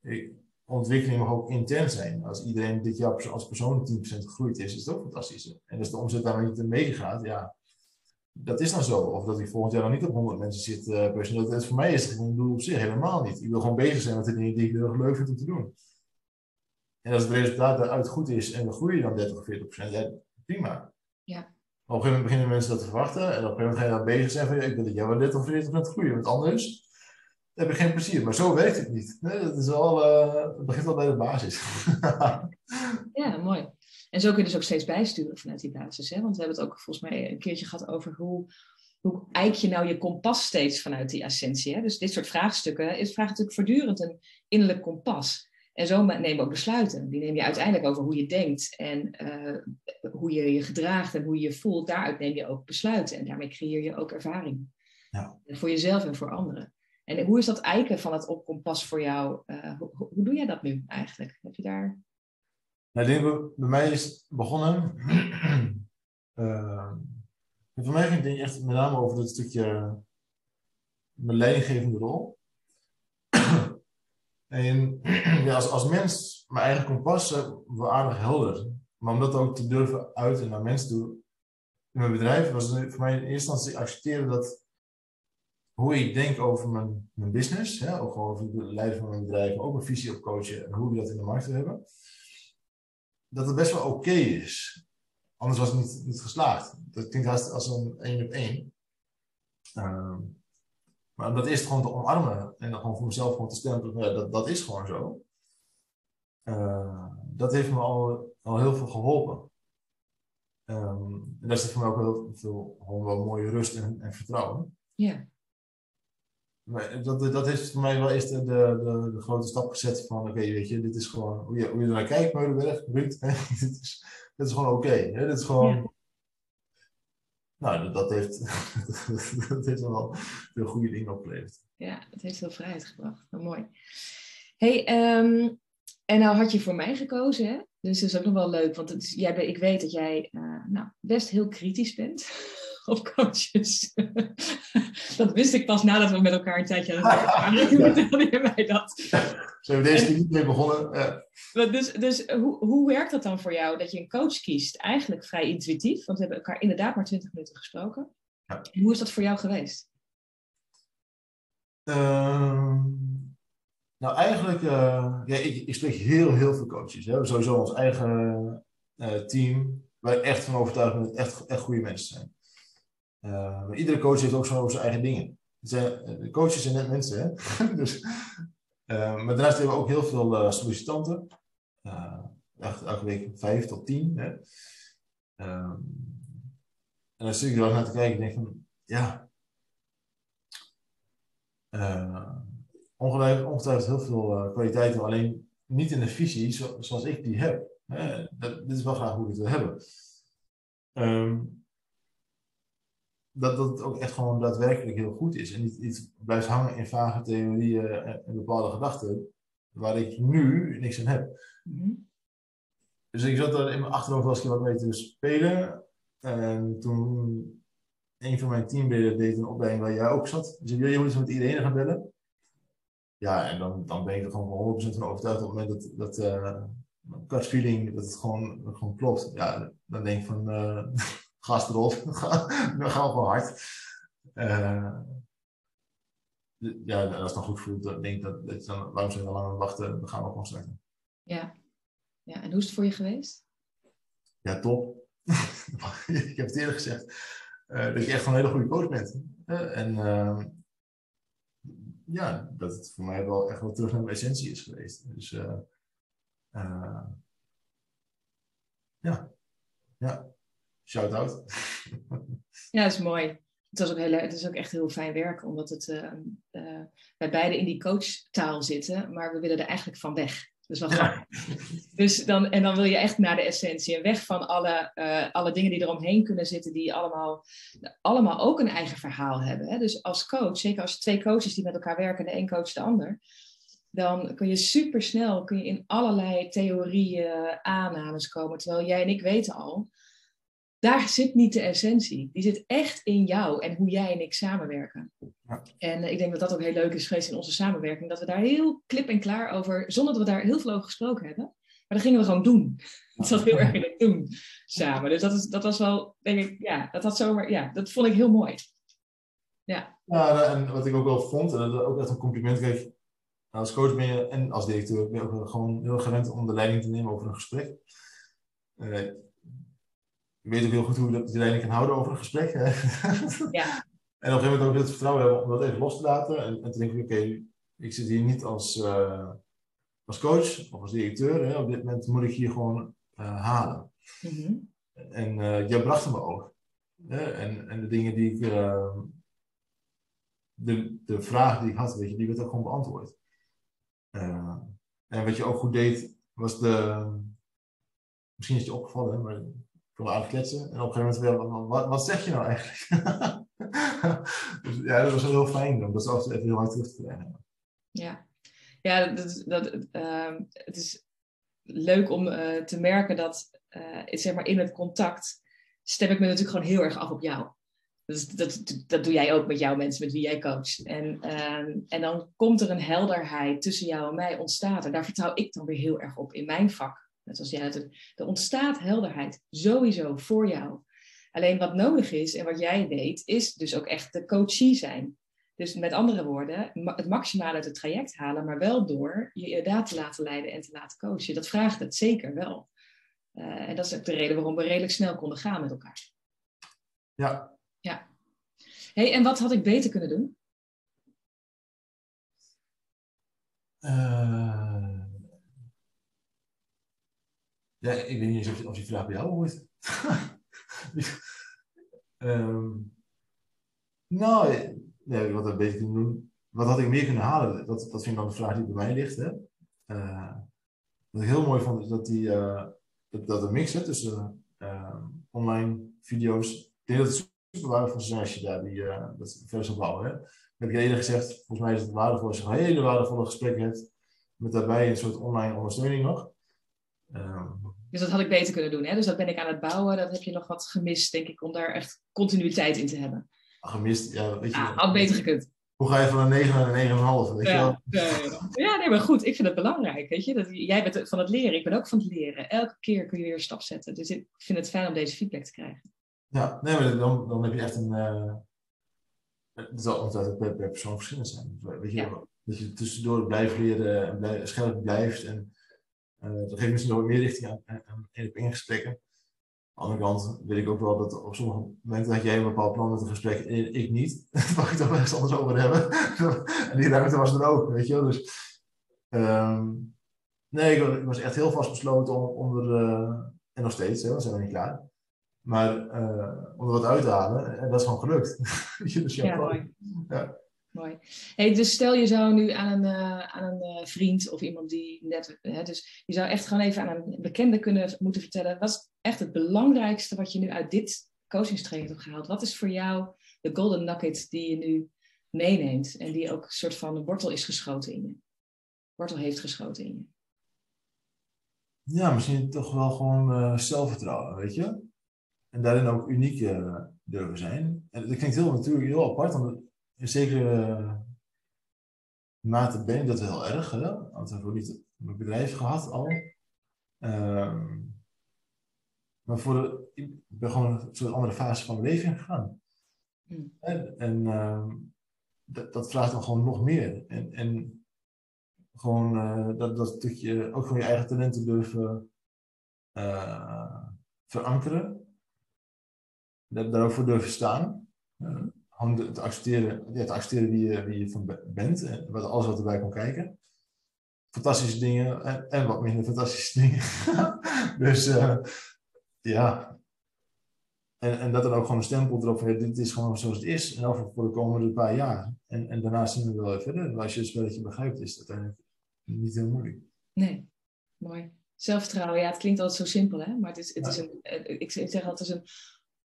Ik, ontwikkeling mag ook intern zijn. Als iedereen dit jaar als persoon 10% gegroeid is, is het ook fantastisch. En als de omzet daar niet in meegaat, ja, dat is dan zo. Of dat ik volgend jaar dan niet op 100 mensen zit uh, personeel. Dat, voor mij is het een doel op zich helemaal niet. Ik wil gewoon bezig zijn met de dingen die ik heel erg leuk vind om te doen. En als het resultaat daaruit goed is en we groeien dan 30 of 40% ja, prima. Ja. Op een gegeven moment beginnen mensen dat te verwachten. En op een gegeven moment ga je dan bezig zijn van, ja, ik wil dat jij wel 30 of 40% groeien. Want anders heb ik geen plezier. Maar zo werkt het niet. Nee, dat is wel, uh, het begint al bij de basis.
ja, mooi. En zo kun je dus ook steeds bijsturen vanuit die basis. Hè? Want we hebben het ook volgens mij een keertje gehad over hoe, hoe eik je nou je kompas steeds vanuit die essentie. Hè? Dus dit soort vraagstukken is, vraagt natuurlijk voortdurend een innerlijk kompas. En zo neem je ook besluiten. Die neem je uiteindelijk over hoe je denkt en uh, hoe je je gedraagt en hoe je je voelt. Daaruit neem je ook besluiten. En daarmee creëer je ook ervaring. Ja. Voor jezelf en voor anderen. En hoe is dat eiken van het opkompas voor jou? Uh, hoe, hoe, doe jij dat nu eigenlijk? Heb je daar...
Nou, bij mij is begonnen. uh, voor mij ging het echt met name over het stukje mijn leidinggevende rol. en ja, als, als mens, mijn eigen kompas, wel aardig helder. Maar om dat ook te durven uiten naar mensen toe. In mijn bedrijf was het voor mij in eerste instantie accepteren dat hoe ik denk over mijn, mijn business, hè, ook over het leiden van mijn bedrijf, ook een visie op coachen en hoe we dat in de markt hebben, dat het best wel oké is. Anders was het niet, niet geslaagd. Dat klinkt haast als een één op één. Uh, maar om dat eerst gewoon te omarmen en dan gewoon voor mezelf gewoon te stellen, ja, dat, dat is gewoon zo. Uh, dat heeft me al, al heel veel geholpen. Um, en daar zit voor mij ook heel veel gewoon wel mooie rust en, en vertrouwen.
Ja.
Maar dat, dat heeft voor mij wel eerst de, de, de grote stap gezet van oké, okay, weet je, dit is gewoon hoe je, hoe je er naar kijkt, Meulenberg, Ruud. dit, is, dit is gewoon oké. Okay, dit is gewoon. Ja. Nou, dat heeft, dat heeft wel veel goede dingen opgeleverd.
Ja, het heeft veel vrijheid gebracht. Nou, mooi. Hey, um, en nou had je voor mij gekozen, hè? Dus dat is ook nog wel leuk, want het jij, ik weet dat jij uh, nou, best heel kritisch bent op coaches. dat wist ik pas nadat we met elkaar een tijdje aan het vertelde je mij dat.
Zijn we deze keer niet mee begonnen? Ja.
Dus, dus hoe, hoe werkt dat dan voor jou, dat je een coach kiest? Eigenlijk vrij intuïtief, want we hebben elkaar inderdaad maar 20 minuten gesproken. Ja. Hoe is dat voor jou geweest?
Uh, nou, eigenlijk, uh, ja, ik, ik, spreek heel, heel veel coaches. Hè. Sowieso ons eigen uh, team, waar ik echt van overtuigd ben dat het echt, echt goede mensen zijn. Uh, maar iedere coach heeft ook zo zijn eigen dingen. De coaches zijn net mensen, hè? dus, maar daarnaast hebben we ook heel veel sollicitanten. echt elke week vijf tot tien. Hè? Ehm, en dan zit ik er wel naar te kijken en denk van, ja ongetwijfeld, heel veel kwaliteiten, alleen niet in de visie zoals ik die heb. dat, dit is wel graag hoe ik het wil hebben. Um, dat, dat het ook echt gewoon daadwerkelijk heel goed is. En niet iets blijft hangen in vage theorieën en, bepaalde gedachten, waar ik nu niks aan heb. Mm Dus ik zat er in mijn achterhoofd wel eens wat mee te spelen. En toen een van mijn teamleden deed een opleiding waar jij ook zat. Dus ik wil je moet eens met iedereen gaan bellen. Ja, en dan, dan ben ik er gewoon 100% van overtuigd op het moment dat, dat uh, gut feeling, dat het gewoon, dat gewoon klopt. Ja, dan denk ik van, uh, gas erop, we gaan gewoon hard. Uh, ja, als het dan goed voelt, dan denk ik dat, dat je dan, waarom zijn we lang wachten, dan gaan we gewoon starten.
Ja. ja, en hoe is het voor je geweest?
Ja, top. ik heb het eerder gezegd, dat je echt een hele goede coach bent. en ja, dat het voor mij wel echt wel terug naar mijn essentie is geweest. Dus ja, ja, shout out.
ja, dat is mooi. Het, was ook heel, het is ook echt heel fijn werk, omdat het, uh, wij beide in die coachtaal zitten, maar we willen er eigenlijk van weg. Dus, wel ja. dus dan, en dan wil je echt naar de essentie en weg van alle, uh, alle dingen die eromheen kunnen zitten, die allemaal, allemaal ook een eigen verhaal hebben. Hè? Dus als coach, zeker als twee coaches die met elkaar werken, de een coach de ander, dan kun je super snel kun je in allerlei theorieën, aannames komen. Terwijl jij en ik weten al, daar zit niet de essentie. Die zit echt in jou en hoe jij en ik samenwerken. Ja. En uh, ik denk dat dat ook heel leuk is geweest in onze samenwerking. Dat we daar heel klip en klaar over, zonder dat we daar heel veel over gesproken hebben. Maar dat gingen we gewoon doen. Dat zat heel erg in het doen samen. Dus dat, is, dat was wel, denk ik, ja, dat had zomaar, ja, dat vond ik heel mooi. Ja.
ja, en wat ik ook wel vond, en dat ook echt een compliment kreeg. Als coach ben je en als directeur ben je ook gewoon heel gewend om de leiding te nemen over een gesprek. Uh, ik weet ook heel goed hoe je dat leiding kan houden over een gesprek. Hè? Ja. en op een gegeven moment ook het vertrouwen hebben om dat even los te laten. En, en te denken, oké, ik zit hier niet als, uh, als coach of als directeur. Hè? Op dit moment moet ik hier gewoon uh, halen. Mm -hmm. En uh, jij bracht me ook. Hè? En, en de dingen die ik... de, de vraag die ik had, weet je, die werd ook gewoon beantwoord. en wat je ook goed deed, was de... Misschien is het je opgevallen, maar kon aardig kletsen. En op een gegeven moment wat, wat zeg je nou eigenlijk? dus ja, dat was heel fijn om dat zo even heel hard terug te krijgen.
Ja, ja dat, dat, uh, het is leuk om uh, te merken dat uh, zeg maar in het contact stem ik me natuurlijk gewoon heel erg af op jou. Dat, dat, dat doe jij ook met jouw mensen met wie jij coacht. En, ehm, en dan komt er een helderheid tussen jou en mij ontstaat er. Daar vertrouw ik dan weer heel erg op in mijn vak. Net als jij het. Er ontstaat helderheid sowieso voor jou. Alleen wat nodig is en wat jij deed, is dus ook echt de coachie zijn. Dus met andere woorden, het maximale uit het traject halen, maar wel door je inderdaad te laten leiden en te laten coachen. Dat vraagt het zeker wel. Uh, en dat is ook de reden waarom we redelijk snel konden gaan met elkaar.
Ja.
Ja. Hey, en wat had ik beter kunnen doen?
Uh, ja, ik weet niet of, die vraag bij jou hoort. um, nou, nee, wat beter kunnen doen? Wat had ik meer kunnen halen? Dat, dat vind ik dan de vraag die bij mij ligt. Uh, wat ik heel mooi vond, is dat die, uh, dat, dat de mix tussen uh, online video's. Ik denk dat het super waardevol is als je daar die, dat verder zal bouwen. Hè? heb ik eerder gezegd, volgens mij is het waardevol als je een hele waardevolle gesprekken hebt. Met daarbij een soort online ondersteuning nog.
Um, dus dat had ik beter kunnen doen. Hè? Dus dat ben ik aan het bouwen. Dat heb je nog wat gemist, denk ik, om daar echt continuïteit in te hebben.
Gemist, ja. Weet je,
ah, had beter gekund.
Hoe ga je van een 9 naar een 9,5? Weet
ja, je wel? ja, nee, maar goed. Ik vind het belangrijk. Weet je? Dat, jij bent van het leren. Ik ben ook van het leren. Elke keer kun je weer een stap zetten. Dus ik vind het fijn om deze feedback te krijgen.
Ja, nee, maar dan, dan heb je echt een. Uh, het zal altijd per, per persoon verschillend zijn. Weet je, ja. Dat je tussendoor blijft leren en scherp blijft. En dat geeft misschien nog meer richting aan, aan één gesprekken. Aan de andere kant weet ik ook wel dat op sommige momenten dat jij een bepaald plan met een gesprek en ik niet. Daar mag ik toch wel eens anders over hebben. en die ruimte was er ook, weet je wel. Dus, um, nee, ik was, ik was, echt heel vastbesloten om, om er, uh, en nog steeds, hè, we zijn nog niet klaar. Maar uh, om er wat uit te halen, en dat is gewoon gelukt. dus
ja, mooi. Ja. Mooi. Dus stel je zou nu aan een, uh, aan een uh, vriend of iemand die net. Hè, dus je zou echt gewoon even aan een bekende kunnen moeten vertellen. Wat is echt het belangrijkste wat je nu uit dit coachingstraject hebt gehaald? Wat is voor jou de golden nugget die je nu meeneemt en die ook een soort van wortel is geschoten in je? Wortel heeft geschoten in je.
Ja, misschien toch wel gewoon uh, zelfvertrouwen, weet je? En daarin ook uniek durven zijn. En dat klinkt heel natuurlijk heel apart, zekere mate ben ik dat heel erg. Hè? Want ik heb niet mijn bedrijf gehad al. Uh, maar voor de, ik ben gewoon een soort andere fase van mijn leven gegaan. Mm. En, en uh, dat, dat, vraagt dan gewoon nog meer. En, en gewoon uh, dat, dat stukje, ook gewoon je eigen talenten durven uh, verankeren. Daar, daarover durven staan gewoon te accepteren, ja, te accepteren wie je, wie je van bent en wat, alles wat erbij komt kijken. Fantastische dingen en, en wat minder fantastische dingen. dus uh, ja. En, en dat dan ook gewoon een stempel erop van dit is gewoon zoals het is. En over voor de komende paar jaar. En, en daarna zien we wel even verder. Maar als je het spelletje begrijpt, is dat uiteindelijk niet heel moeilijk.
Nee, mooi. Zelfvertrouwen, ja, het klinkt altijd zo simpel, hè? Maar het is, het is een, ik zeg altijd, het is een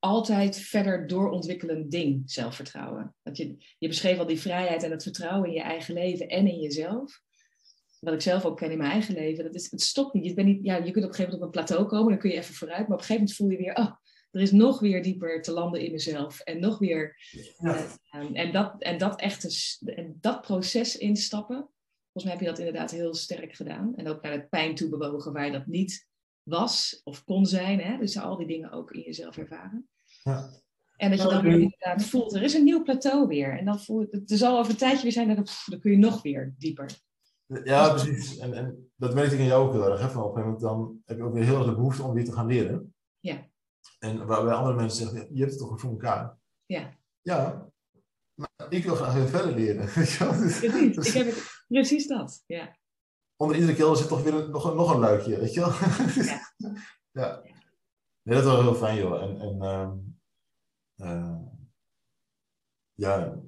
altijd verder doorontwikkelend ding, zelfvertrouwen. Dat je, je beschreef al die vrijheid en het vertrouwen in je eigen leven en in jezelf. Wat ik zelf ook ken in mijn eigen leven. Dat is, het stopt niet. Je, bent niet ja, je kunt op een gegeven moment op een plateau komen, dan kun je even vooruit. Maar op een gegeven moment voel je weer, oh, er is nog weer dieper te landen in mezelf. En nog weer. Ja. Uh, en, dat, en, dat echt, en dat proces instappen. Volgens mij heb je dat inderdaad heel sterk gedaan. En ook naar de pijn toe bewogen waar je dat niet was of kon zijn. Hè? Dus al die dingen ook in jezelf ervaren. Ja. En dat je dan weer inderdaad voelt, er is een nieuw plateau weer. En dan voel je, het zal over een tijdje weer zijn, dat dan kun je nog weer dieper.
Ja, precies. En, en dat merkte ik in jou ook heel erg. Hè? Van op een gegeven moment dan heb je ook weer heel erg de behoefte om weer te gaan leren.
Ja.
En waarbij andere mensen zeggen, je hebt het toch goed voor elkaar.
Ja.
Ja, maar ik wil graag weer verder leren.
Precies, ik heb het, precies dat, ja.
Onder iedere kelder zit toch weer een, nog, een, nog een luikje, weet je wel? Ja. ja. Nee, dat was heel fijn, joh. En, en uh, ja,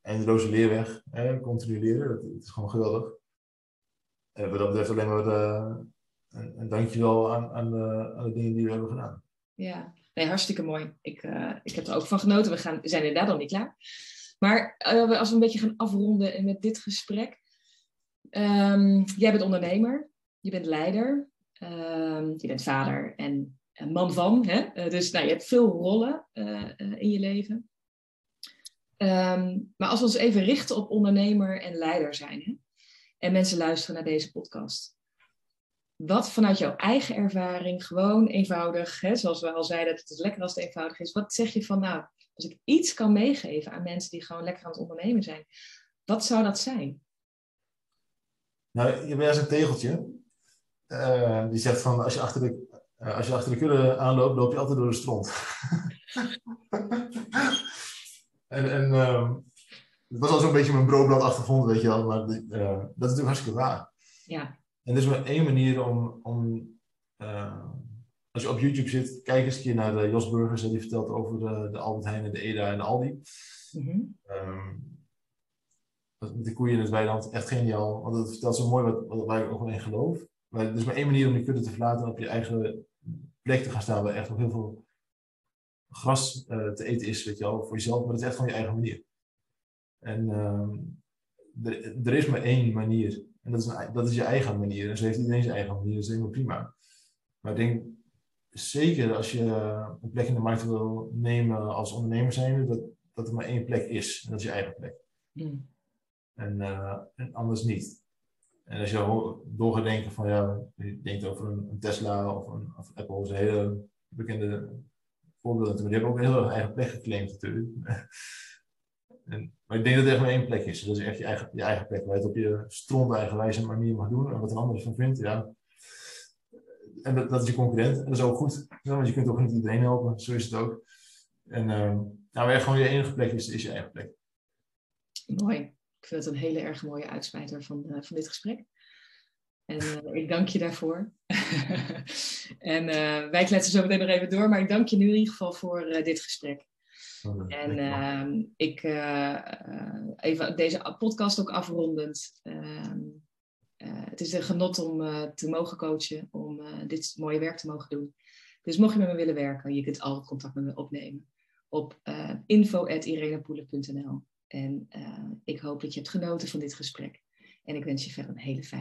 eindeloze leerweg, hè, continu leren, dat, is gewoon geweldig. En wat dat betreft alleen maar uh, een, een dankjewel aan, aan, de, aan de dingen die we hebben gedaan.
Ja, nee, hartstikke mooi. Ik, uh, ik heb er ook van genoten. We, gaan, zijn inderdaad nog niet klaar. Maar als we een beetje gaan afronden met dit gesprek. Um, jij bent ondernemer, je bent leider, um, je bent vader en man van. Hè? dus nou, je hebt veel rollen in je leven. Ehm, maar als we ons even richten op ondernemer en leider zijn. Hè? En mensen luisteren naar deze podcast. Wat vanuit jouw eigen ervaring, gewoon eenvoudig, hè, zoals we al zeiden, het is lekker als het eenvoudig is. Wat zeg je van, nou, als ik iets kan meegeven aan mensen die gewoon lekker aan het ondernemen zijn, wat zou dat zijn?
Nou, je hebt een tegeltje. Die zegt van, als je achter de, uh, als je achter de kudde aanloopt, loop je altijd door de stront. en en uh, het was al zo'n beetje mijn broodblad achtergrond, weet je wel. Maar uh, dat is natuurlijk hartstikke waar.
Ja.
En er is maar één manier om, om als je op YouTube zit, kijk eens een keer naar de Jos Burgers. Die vertelt over de, de Albert Heijn en de Eda en de Aldi. Mm de koeien in het weiland, echt geniaal. Want het vertelt zo mooi wat, wat, waar ik ook wel in geloof. Maar er is maar één manier om die kudde te verlaten en op je eigen plek te gaan staan, waar echt nog heel veel gras uh, te eten is, weet je wel, voor jezelf. Maar dat is echt gewoon je eigen manier. En uh, er, er, is maar één manier. En dat is, een, dat is je eigen manier. En zo heeft iedereen zijn eigen manier. Dat is helemaal prima. Maar ik denk, zeker als je een plek in de markt wil nemen als ondernemer zijn, dat, dat er maar één plek is. En dat is je eigen plek. Mm. En, uh, en, anders niet. En als je door gaat denken van ja, je denkt over een, Tesla of een of Apple, is een hele bekende voorbeelden. Maar die hebben ook een heel eigen plek geclaimd natuurlijk. en, maar ik denk dat er echt maar één plek is. Dat is echt je eigen, je eigen plek waar je het op je stront eigenwijze manier mag doen. En wat een ander van vindt, ja, en dat, dat, is je concurrent. En dat is ook goed, want je kunt ook niet iedereen helpen. Zo is het ook. En uh, nou, waar gewoon je enige plek is, is je eigen plek.
Mooi. Ik vind het een hele erg mooie uitsmijter van, uh, van dit gesprek. En uh, ik dank je daarvoor. en wij kletsen zo meteen nog even door, maar ik dank je nu in ieder geval voor dit gesprek. en ehm, ik, even deze podcast ook afrondend. Ehm, het is een genot om te mogen coachen, om dit mooie werk te mogen doen. Dus mocht je met me willen werken, je kunt altijd contact met me opnemen op info.irenepoelen.nl. En ik hoop dat je hebt genoten van dit gesprek. En ik wens je verder een hele fijne